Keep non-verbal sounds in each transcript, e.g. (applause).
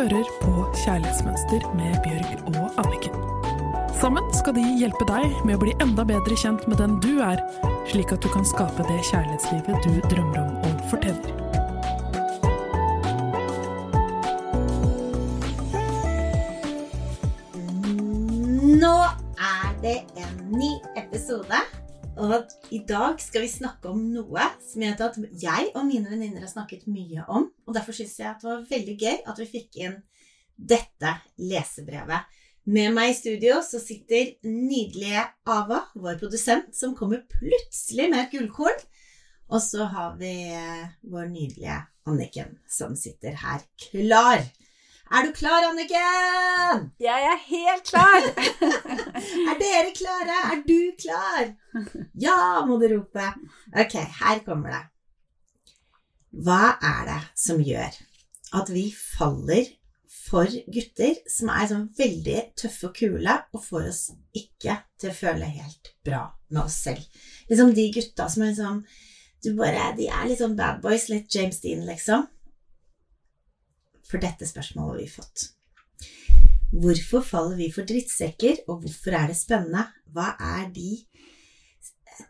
hører på Kjærlighetsmønster med Bjørg og Anniken. Sammen skal de hjelpe deg med å bli enda bedre kjent med den du er, slik at du kan skape det kjærlighetslivet du drømmer om og fortjener. Nå er det en ny episode, og i dag skal vi snakke om noe som jeg at jeg og mine venninner har snakket mye om. Og derfor syns jeg at det var veldig gøy at vi fikk inn dette lesebrevet. Med meg i studio så sitter nydelige Ava, vår produsent, som kommer plutselig med et gullkorn. Og så har vi eh, vår nydelige Anniken, som sitter her klar. Er du klar, Anniken? Jeg er helt klar! (laughs) Er dere klare? Er du klar? Ja, må du rope. Ok, her kommer det. Hva er det som gjør at vi faller for gutter som er sånn veldig tøffe og kule, og får oss ikke til å føle helt bra med oss selv? Liksom de gutta som er liksom du bare, De er litt sånn bad boys, litt James Dean, liksom. For dette spørsmålet har vi fått. Hvorfor faller vi for drittsekker, og hvorfor er det spennende? Hva er, de,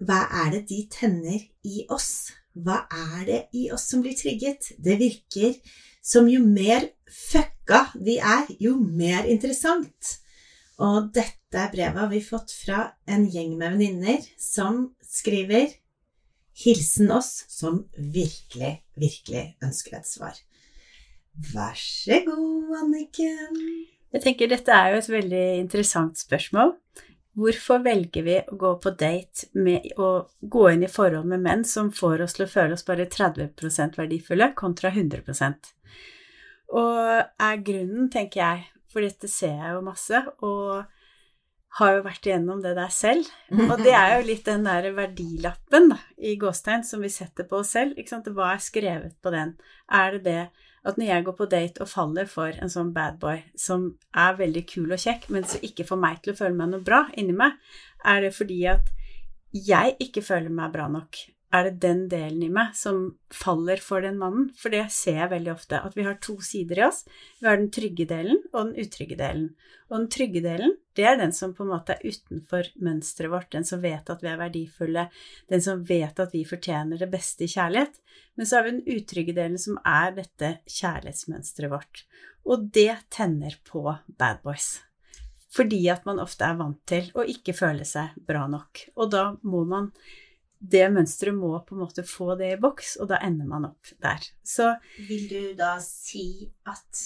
hva er det de tenner i oss? Hva er det i oss som blir trigget? Det virker som jo mer fucka vi er, jo mer interessant. Og dette brevet har vi fått fra en gjeng med venninner som skriver Hilsen oss som virkelig, virkelig ønsker et svar. Vær så god, Anniken. Jeg tenker dette er jo et veldig interessant spørsmål. Hvorfor velger vi å gå på date med å gå inn i forhold med menn som får oss til å føle oss bare 30% verdifulle, kontra 100% Og er grunnen, tenker jeg, for dette ser jeg jo masse, og har jo vært igjennom det der selv. Og det er jo litt den der verdilappen da, i gåstegn som vi setter på oss selv. Hva er skrevet på den? Er det det at når jeg går på date og faller for en sånn bad boy som er veldig kul og kjekk, men som ikke får meg til å føle meg noe bra inni meg, er det fordi at jeg ikke føler meg bra nok? Er det den delen i meg som faller for den mannen? For det ser jeg veldig ofte, at vi har to sider i oss. Vi har den trygge delen og den utrygge delen. Og den trygge delen, det er den som på en måte er utenfor mønsteret vårt, den som vet at vi er verdifulle, den som vet at vi fortjener det beste i kjærlighet. Men så har vi den utrygge delen som er dette kjærlighetsmønsteret vårt. Og det tenner på bad boys. Fordi at man ofte er vant til å ikke føle seg bra nok. Og da må man det mønsteret må på en måte få det i boks, og da ender man opp der. Så Vil du da si at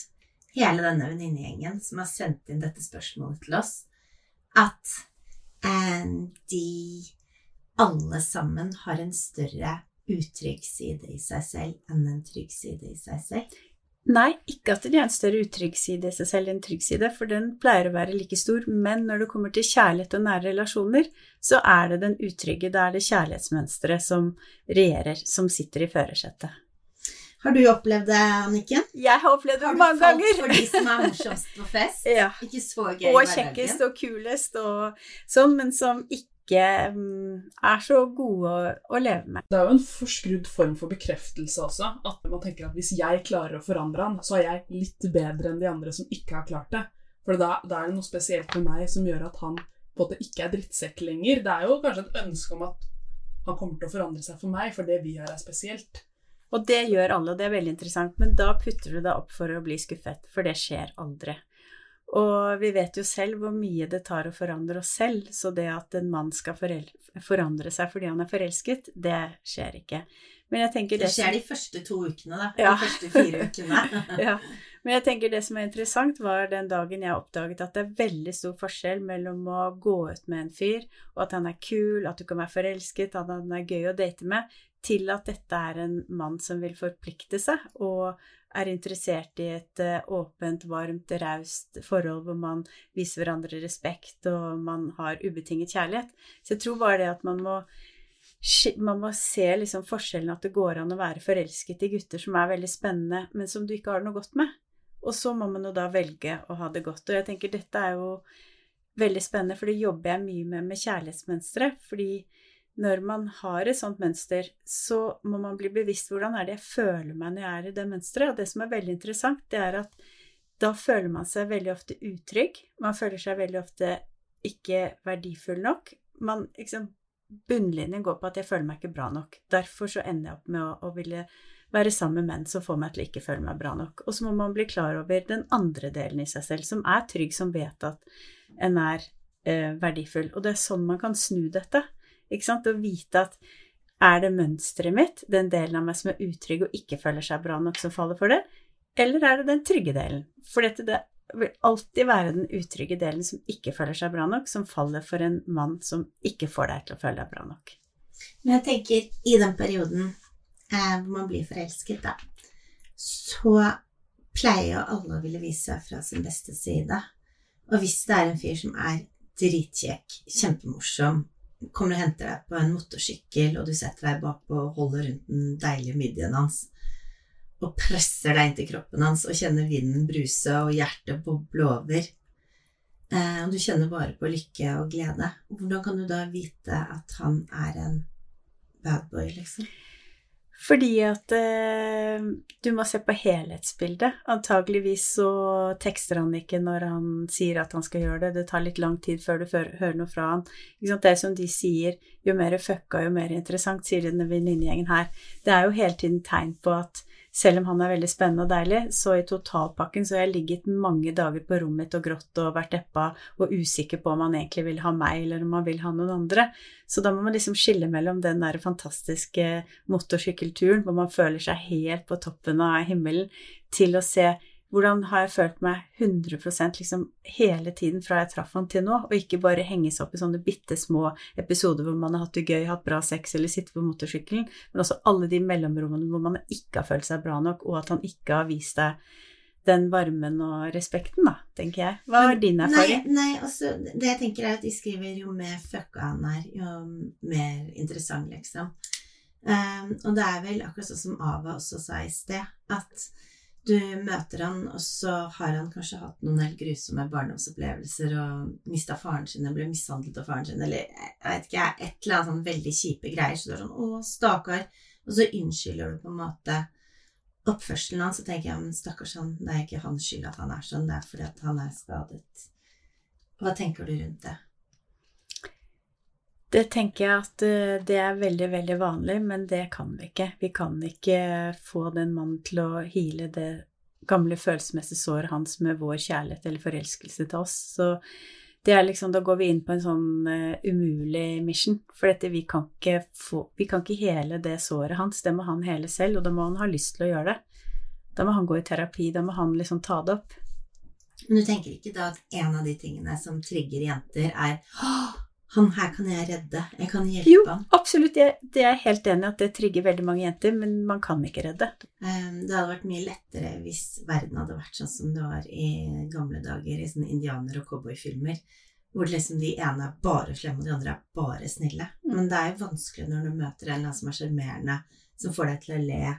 hele denne venninnegjengen som har sendt inn dette spørsmålet til oss, at eh, de alle sammen har en større utrygg side i seg selv enn en trygg side i seg selv? Nei, ikke at de har en større utrygg side i seg selv enn trygg side, for den pleier å være like stor, men når det kommer til kjærlighet og nære relasjoner, så er det den utrygge, da er det kjærlighetsmønsteret som regjerer, som sitter i førersetet. Har du opplevd det, Anniken? Jeg har opplevd det Har du mange falt ganger. for de som er morsomst på fest? (laughs) Ja. Ikke så gøy Og kjekkest og kulest og sånn, men som ikke mm, er så gode å, å leve med. Det er jo en forskrudd form for bekreftelse også. At man tenker at hvis jeg klarer å forandre han, så er jeg litt bedre enn de andre som ikke har klart det. For da, da er det noe spesielt med meg som gjør at han på en måte ikke er drittsekk lenger. Det er jo kanskje et ønske om at han kommer til å forandre seg for meg, for det vi gjør er spesielt. Og det gjør alle, og det er veldig interessant, men da putter du deg opp for å bli skuffet, for det skjer aldri. Og vi vet jo selv hvor mye det tar å forandre oss selv, så det at en mann skal forandre seg fordi han er forelsket, det skjer ikke. Men jeg tenker Det det skjer de første to ukene, da. Ja. De første fire ukene. (laughs) ja. Men jeg tenker det som er interessant, var den dagen jeg oppdaget at det er veldig stor forskjell mellom å gå ut med en fyr, og at han er kul, at du kan være forelsket, at han er gøy å date med, til at dette er en mann som vil forplikte seg, og er interessert i et eh, åpent, varmt, raust forhold hvor man viser hverandre respekt, og man har ubetinget kjærlighet. Så jeg tror bare det at man må man må se liksom forskjellen at det går an å være forelsket i gutter som er veldig spennende, men som du ikke har noe godt med. Og så må man jo da velge å ha det godt. Og jeg tenker dette er jo veldig spennende, for det jobber jeg mye med med kjærlighetsmønstre. Fordi når man har et sånt mønster, så må man bli bevisst hvordan er det jeg føler meg når jeg er i det mønsteret. Og det som er veldig interessant, det er at da føler man seg veldig ofte utrygg. Man føler seg veldig ofte ikke verdifull nok. Man, liksom, bunnlinjen går på at jeg føler meg ikke bra nok. Derfor så ender jeg opp med å, å ville være sammen med menn som får meg til å ikke føle meg bra nok. Og så må man bli klar over den andre delen i seg selv, som er trygg, som vet at en er eh, verdifull. Og det er sånn man kan snu dette. Ikke sant? Å vite at er det mønsteret mitt, den delen av meg som er utrygg og ikke føler seg bra nok, som faller for det, eller er det den trygge delen? For dette, det vil alltid være den utrygge delen som ikke føler seg bra nok, som faller for en mann som ikke får deg til å føle deg bra nok. Men jeg tenker, i den perioden eh, hvor man blir forelsket, da, så pleier jo alle å ville vise seg fra sin beste side. Og hvis det er en fyr som er dritkjekk, kjempemorsom, kommer og henter deg på en motorsykkel, og du setter deg bakpå og holder rundt den deilige midjen hans, og presser deg inntil kroppen hans og kjenner vinden bruse og hjertet boble over, eh, og du kjenner bare på lykke og glede, hvordan kan du da vite at han er en bad boy, liksom? Fordi at eh, du må se på helhetsbildet. Antageligvis så tekster han ikke når han sier at han skal gjøre det. Det tar litt lang tid før du hører noe fra han. Det som de sier, jo mer fucka, jo mer interessant, sier denne venninnegjengen her. Det er jo hele tiden tegn på at selv om han er veldig spennende og deilig, så i totalpakken så har jeg ligget mange dager på rommet mitt og grått og vært deppa og usikker på om han egentlig vil ha meg, eller om han vil ha noen andre. Så da må man liksom skille mellom den der fantastiske motorsykkelturen hvor man føler seg helt på toppen av himmelen, til å se hvordan har jeg følt meg 100 liksom hele tiden fra jeg traff han til nå, og ikke bare henges opp i sånne bitte små episoder hvor man har hatt det gøy, hatt bra sex eller sitter på motorsykkelen, men også alle de mellomrommene hvor man ikke har følt seg bra nok, og at han ikke har vist deg den varmen og respekten, da, tenker jeg. Hva er din erfaring? Nei, nei også, det jeg tenker er at de skriver jo mer fucka han er, jo mer interessant, liksom. Um, og det er vel akkurat sånn som Ava også sa i sted, at du møter han, og så har han kanskje hatt noen helt grusomme barndomsopplevelser og mista faren sin og ble mishandlet av faren sin, eller jeg vet ikke, et eller annet sånn veldig kjipe greier. Så du er sånn 'Å, stakkar', og så unnskylder du på en måte oppførselen hans, så tenker jeg men stakkars han, det er ikke hans skyld at han er sånn, det er fordi at han er skadet. Hva tenker du rundt det? Det tenker jeg at eh, det er veldig, veldig vanlig, men det kan vi ikke. Vi kan ikke få den mannen til å hile det gamle følelsesmessige såret hans med vår kjærlighet eller forelskelse til oss. Så det er liksom, da går vi inn på en sånn uh, umulig mission. For dette, vi, kan ikke få, vi kan ikke hele det såret hans, det må han hele selv, og da må han ha lyst til å gjøre det. Da må han gå i terapi, da må han liksom ta det opp. Men du tenker ikke da at en av de tingene som trigger jenter, er han her kan jeg redde. Jeg kan hjelpe jo, han. Absolutt. Jeg, det er jeg helt enig i at det trigger veldig mange jenter, men man kan ikke redde. Um, det hadde vært mye lettere hvis verden hadde vært sånn som det var i gamle dager, i sånne indianer- og cowboyfilmer. Hvor liksom de ene er bare slemme, og de andre er bare snille. Mm. Men det er jo vanskelig når du møter en eller annen som er sjarmerende, som får deg til å le,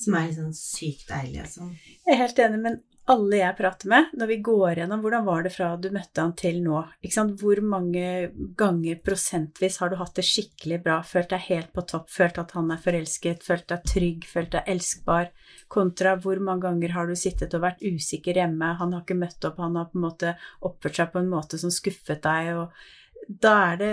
som er liksom sykt deilig sånn. Jeg er helt enig, men alle jeg prater med, når vi går gjennom hvordan var det fra du møtte han til nå, hvor mange ganger prosentvis har du hatt det skikkelig bra, følt deg helt på topp, følt at han er forelsket, følt deg trygg, følt deg elskbar, kontra hvor mange ganger har du sittet og vært usikker hjemme, han har ikke møtt opp, han har på en måte oppført seg på en måte som skuffet deg, og da er det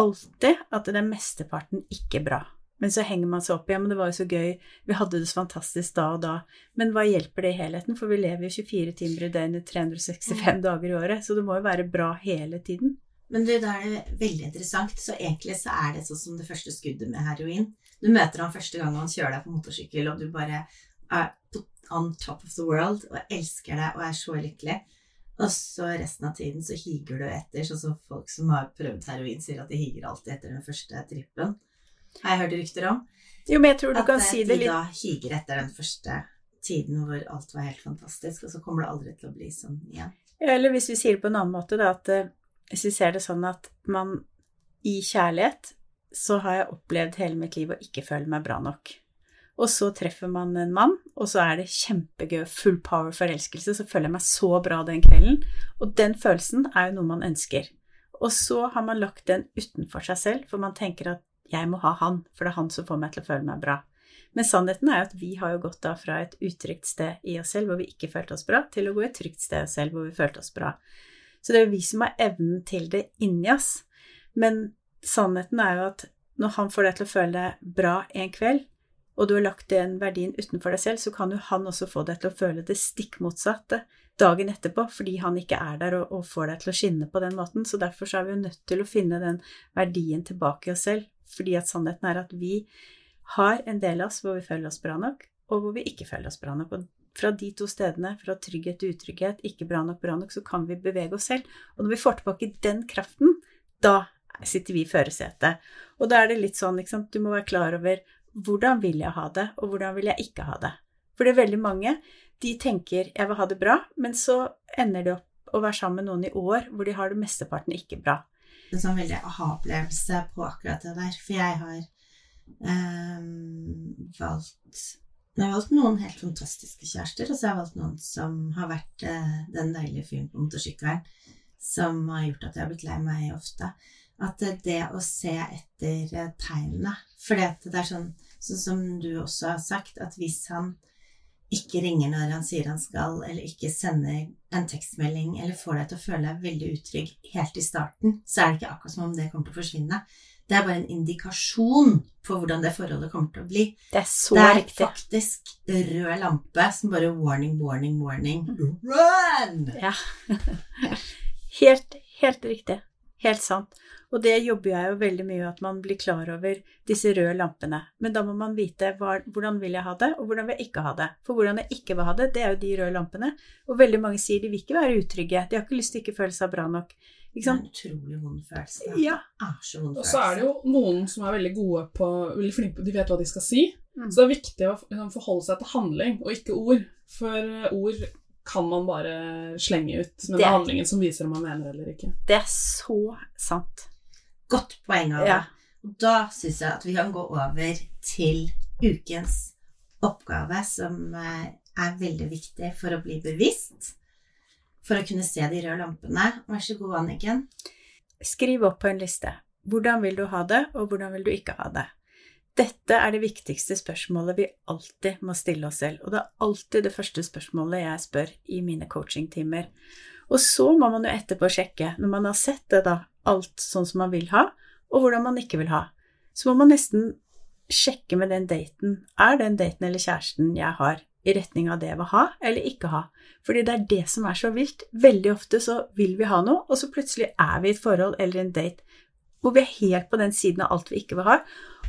alltid at det er mesteparten ikke bra. Men så henger man seg opp i ja, men det var jo så gøy, vi hadde det så fantastisk da og da. Men hva hjelper det i helheten, for vi lever jo 24 timer i døgnet 365 mm. dager i året, så det må jo være bra hele tiden. Men du, da er det veldig interessant, så egentlig så er det sånn som det første skuddet med heroin. Du møter ham første gang han kjører deg på motorsykkel, og du bare er on top of the world og elsker deg og er så lykkelig. Og så resten av tiden så higer du etter, sånn som folk som har prøvd heroin, sier at de higer alltid etter den første trippen har jeg hørt rykter om. Jo, men jeg tror du kan si det litt At de da higer etter den første tiden hvor alt var helt fantastisk, og så kommer det aldri til å bli sånn igjen. Ja, Eller hvis vi sier det på en annen måte, da, at eh, hvis vi ser det sånn at man i kjærlighet så har jeg opplevd hele mitt liv å ikke føle meg bra nok. Og så treffer man en mann, og så er det kjempegøy, full power forelskelse, så føler jeg meg så bra den kvelden. Og den følelsen er jo noe man ønsker. Og så har man lagt den utenfor seg selv, for man tenker at jeg må ha han, for det er han som får meg til å føle meg bra. Men sannheten er jo at vi har jo gått da fra et utrygt sted i oss selv hvor vi ikke følte oss bra, til å gå et trygt sted i oss selv hvor vi følte oss bra. Så det er jo vi som har evnen til det inni oss. Men sannheten er jo at når han får deg til å føle deg bra en kveld, og du har lagt den verdien utenfor deg selv, så kan jo han også få deg til å føle det stikk motsatte dagen etterpå, fordi han ikke er der og, og, får deg til å skinne på den måten. Så derfor så er vi jo nødt til å finne den verdien tilbake i oss selv, fordi at sannheten er at vi har en del av oss hvor vi føler oss bra nok, og hvor vi ikke føler oss bra nok. Og fra de to stedene, fra trygghet til utrygghet, ikke bra nok, bra nok, så kan vi bevege oss selv. Og når vi får tilbake den kraften, da sitter vi i førersetet. Og da er det litt sånn, ikke sant, du må være klar over hvordan vil jeg ha det, og hvordan vil jeg ikke ha det. For det er veldig mange de tenker 'jeg vil ha det bra', men så ender de opp å være sammen med noen i år hvor de har det mesteparten ikke bra. En sånn veldig aha-opplevelse på akkurat det der. For jeg har um, valgt Jeg har valgt noen helt fantastiske kjærester, og så har jeg valgt noen som har vært uh, den deilige fyren på motorsykkelen som har gjort at jeg har blitt lei meg ofte. At det å se etter eh, tegnene For det er sånn, sånn som du også har sagt, at hvis han ikke ringer når han sier han skal, eller ikke sender en tekstmelding, eller får deg til å føle deg veldig utrygg helt i starten, så er det ikke akkurat som om det kommer til å forsvinne. Det er bare en indikasjon på hvordan det forholdet kommer til å bli. Det er så det er riktig. faktisk rød lampe som bare warning, warning, warning. Run! Ja. (laughs) helt, helt riktig. Helt sant. Og det jobber jeg jo veldig mye at man blir klar over disse røde lampene. Men da må man vite hva, hvordan vil jeg ha det, og hvordan vil jeg ikke ha det. For hvordan jeg ikke vil ha det, det er jo de røde lampene. Og veldig mange sier de vil ikke være utrygge. De har ikke lyst til ikke føle seg bra nok. Ikke sant? Det er en utrolig vond følelse. Ja. Så Og så er det jo noen som er veldig gode på veldig flinke på De vet hva de skal si. Mm. Så det er viktig å liksom, forholde seg til handling, og ikke ord. For ord kan man bare slenge ut, men det er- handlingen som viser om man mener eller ikke. Det er så sant. Godt poeng, Av. Ja. Og Da syns jeg at vi kan gå over til ukens oppgave, som eh, er veldig viktig for å bli bevisst. For å kunne se de røde lampene. Vær så god, Anniken. Skriv opp på en liste. Hvordan vil du ha det, og hvordan vil du ikke ha det? Dette er det viktigste spørsmålet vi alltid må stille oss selv, og det er alltid det første spørsmålet jeg spør i mine coachingtimer. Og så må man jo etterpå sjekke, når man har sett det da, alt sånn som man vil ha, og hvordan man ikke vil ha, så må man nesten sjekke med den daten, er den daten eller kjæresten jeg har, i retning av det jeg vil ha eller ikke ha? Fordi det er det som er så vilt. Veldig ofte så vil vi ha noe, og så plutselig er vi i et forhold eller en date hvor vi er helt på den siden av alt vi ikke vil ha.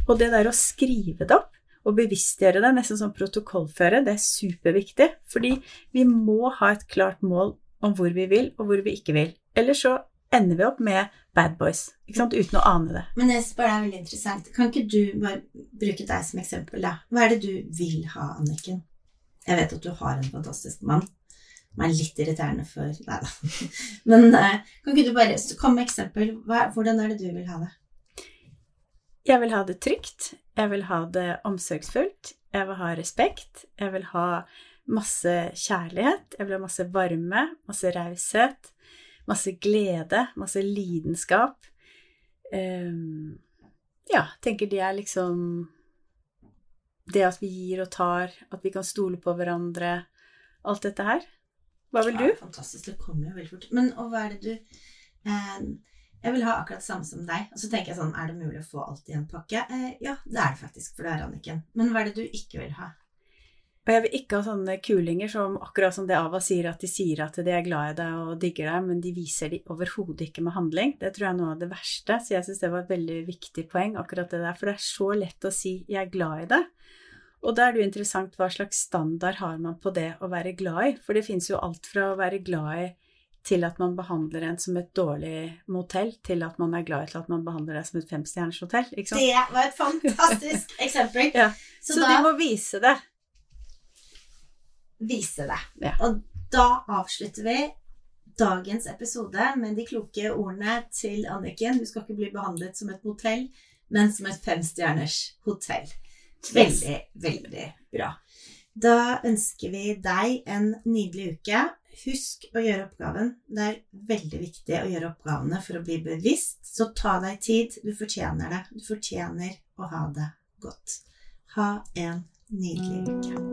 Og det der å skrive det opp og bevisstgjøre det, nesten som protokollføre, det er superviktig. Fordi vi må ha et klart mål om hvor vi vil, og hvor vi ikke vil. Ellers så ender vi opp med bad boys, ikke sant, uten å ane det. Men jeg spør deg veldig interessant. Kan ikke du bare bruke deg som eksempel, da? Hva er det du vil ha, Anniken? Jeg vet at du har en fantastisk mann. Som er litt irriterende for Nei da. (laughs) Men eh, kan ikke du bare komme med eksempel? Hva, hvordan er det du vil ha det? Jeg vil ha det trygt, jeg vil ha det omsorgsfullt, jeg vil ha respekt, jeg vil ha masse kjærlighet, jeg vil ha masse varme, masse raushet, masse glede, masse lidenskap. Um, ja, tenker det er liksom Det at vi gir og tar, at vi kan stole på hverandre, alt dette her. Hva vil du? Ja, fantastisk. Det kommer jo veldig fort. Men og hva er det du eh, Jeg vil ha akkurat det samme som deg. Og så tenker jeg sånn Er det mulig å få alt i en pakke? Eh, ja, det er det faktisk, for det er Anniken. Men hva er det du ikke vil ha? Og jeg vil ikke ha sånne kulinger som akkurat som det Ava sier, at de sier at de er glad i deg og digger deg, men de viser de overhodet ikke med handling. Det tror jeg er noe av det verste, så jeg syns det var et veldig viktig poeng, akkurat det der. For det er så lett å si 'jeg er glad i deg'. Og da er det jo interessant hva slags standard har man på det å være glad i, for det fins jo alt fra å være glad i til at man behandler en som et dårlig motell, til at man er glad i til at man behandler deg som et femstjerners hotell? Det var et fantastisk (laughs) eksempel. Ja. Så, Så, da de må vise det. Vise det. Ja. Og da avslutter vi dagens episode med de kloke ordene til Anniken. Du skal ikke bli behandlet som et motell, men som et femstjerners hotell. Veldig, veldig bra. Da ønsker vi deg en nydelig uke. Husk å gjøre oppgaven. Det er veldig viktig å gjøre oppgavene for å bli bevisst, så ta deg tid. Du fortjener det. Du fortjener å ha det godt. Ha en nydelig uke.